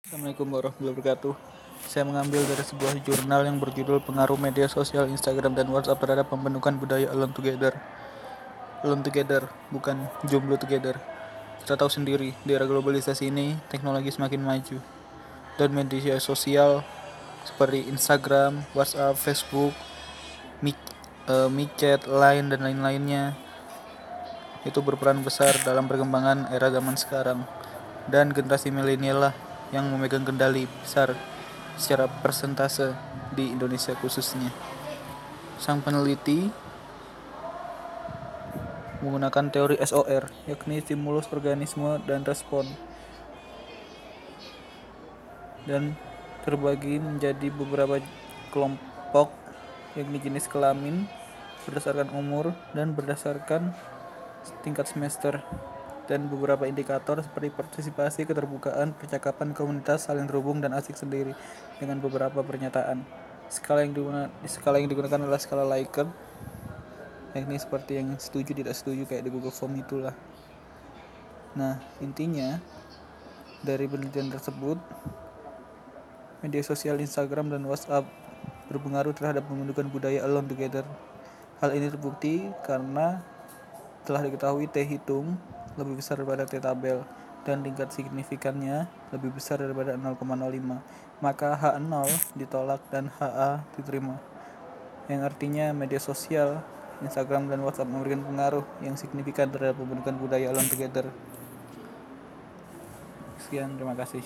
Assalamualaikum warahmatullahi wabarakatuh. Saya mengambil dari sebuah jurnal yang berjudul Pengaruh Media Sosial Instagram dan WhatsApp terhadap pembentukan budaya Alone Together. Alone Together, bukan jomblo together. Kita tahu sendiri, di era globalisasi ini, teknologi semakin maju. Dan media sosial seperti Instagram, WhatsApp, Facebook, Micet, eh, Line, dan lain-lainnya itu berperan besar dalam perkembangan era zaman sekarang. Dan generasi milenial lah yang memegang kendali besar secara persentase di Indonesia khususnya. Sang peneliti menggunakan teori SOR, yakni stimulus organisme dan respon, dan terbagi menjadi beberapa kelompok, yakni jenis kelamin, berdasarkan umur, dan berdasarkan tingkat semester dan beberapa indikator seperti partisipasi, keterbukaan, percakapan, komunitas, saling terhubung, dan asik sendiri dengan beberapa pernyataan. Skala yang digunakan, skala yang digunakan adalah skala Likert, yakni seperti yang setuju tidak setuju kayak di Google Form itulah. Nah, intinya dari penelitian tersebut, media sosial Instagram dan WhatsApp berpengaruh terhadap pembentukan budaya alone together. Hal ini terbukti karena telah diketahui T hitung lebih besar daripada T tabel dan tingkat signifikannya lebih besar daripada 0,05 maka H0 ditolak dan HA diterima. Yang artinya media sosial Instagram dan WhatsApp memberikan pengaruh yang signifikan terhadap pembentukan budaya alone together. Sekian terima kasih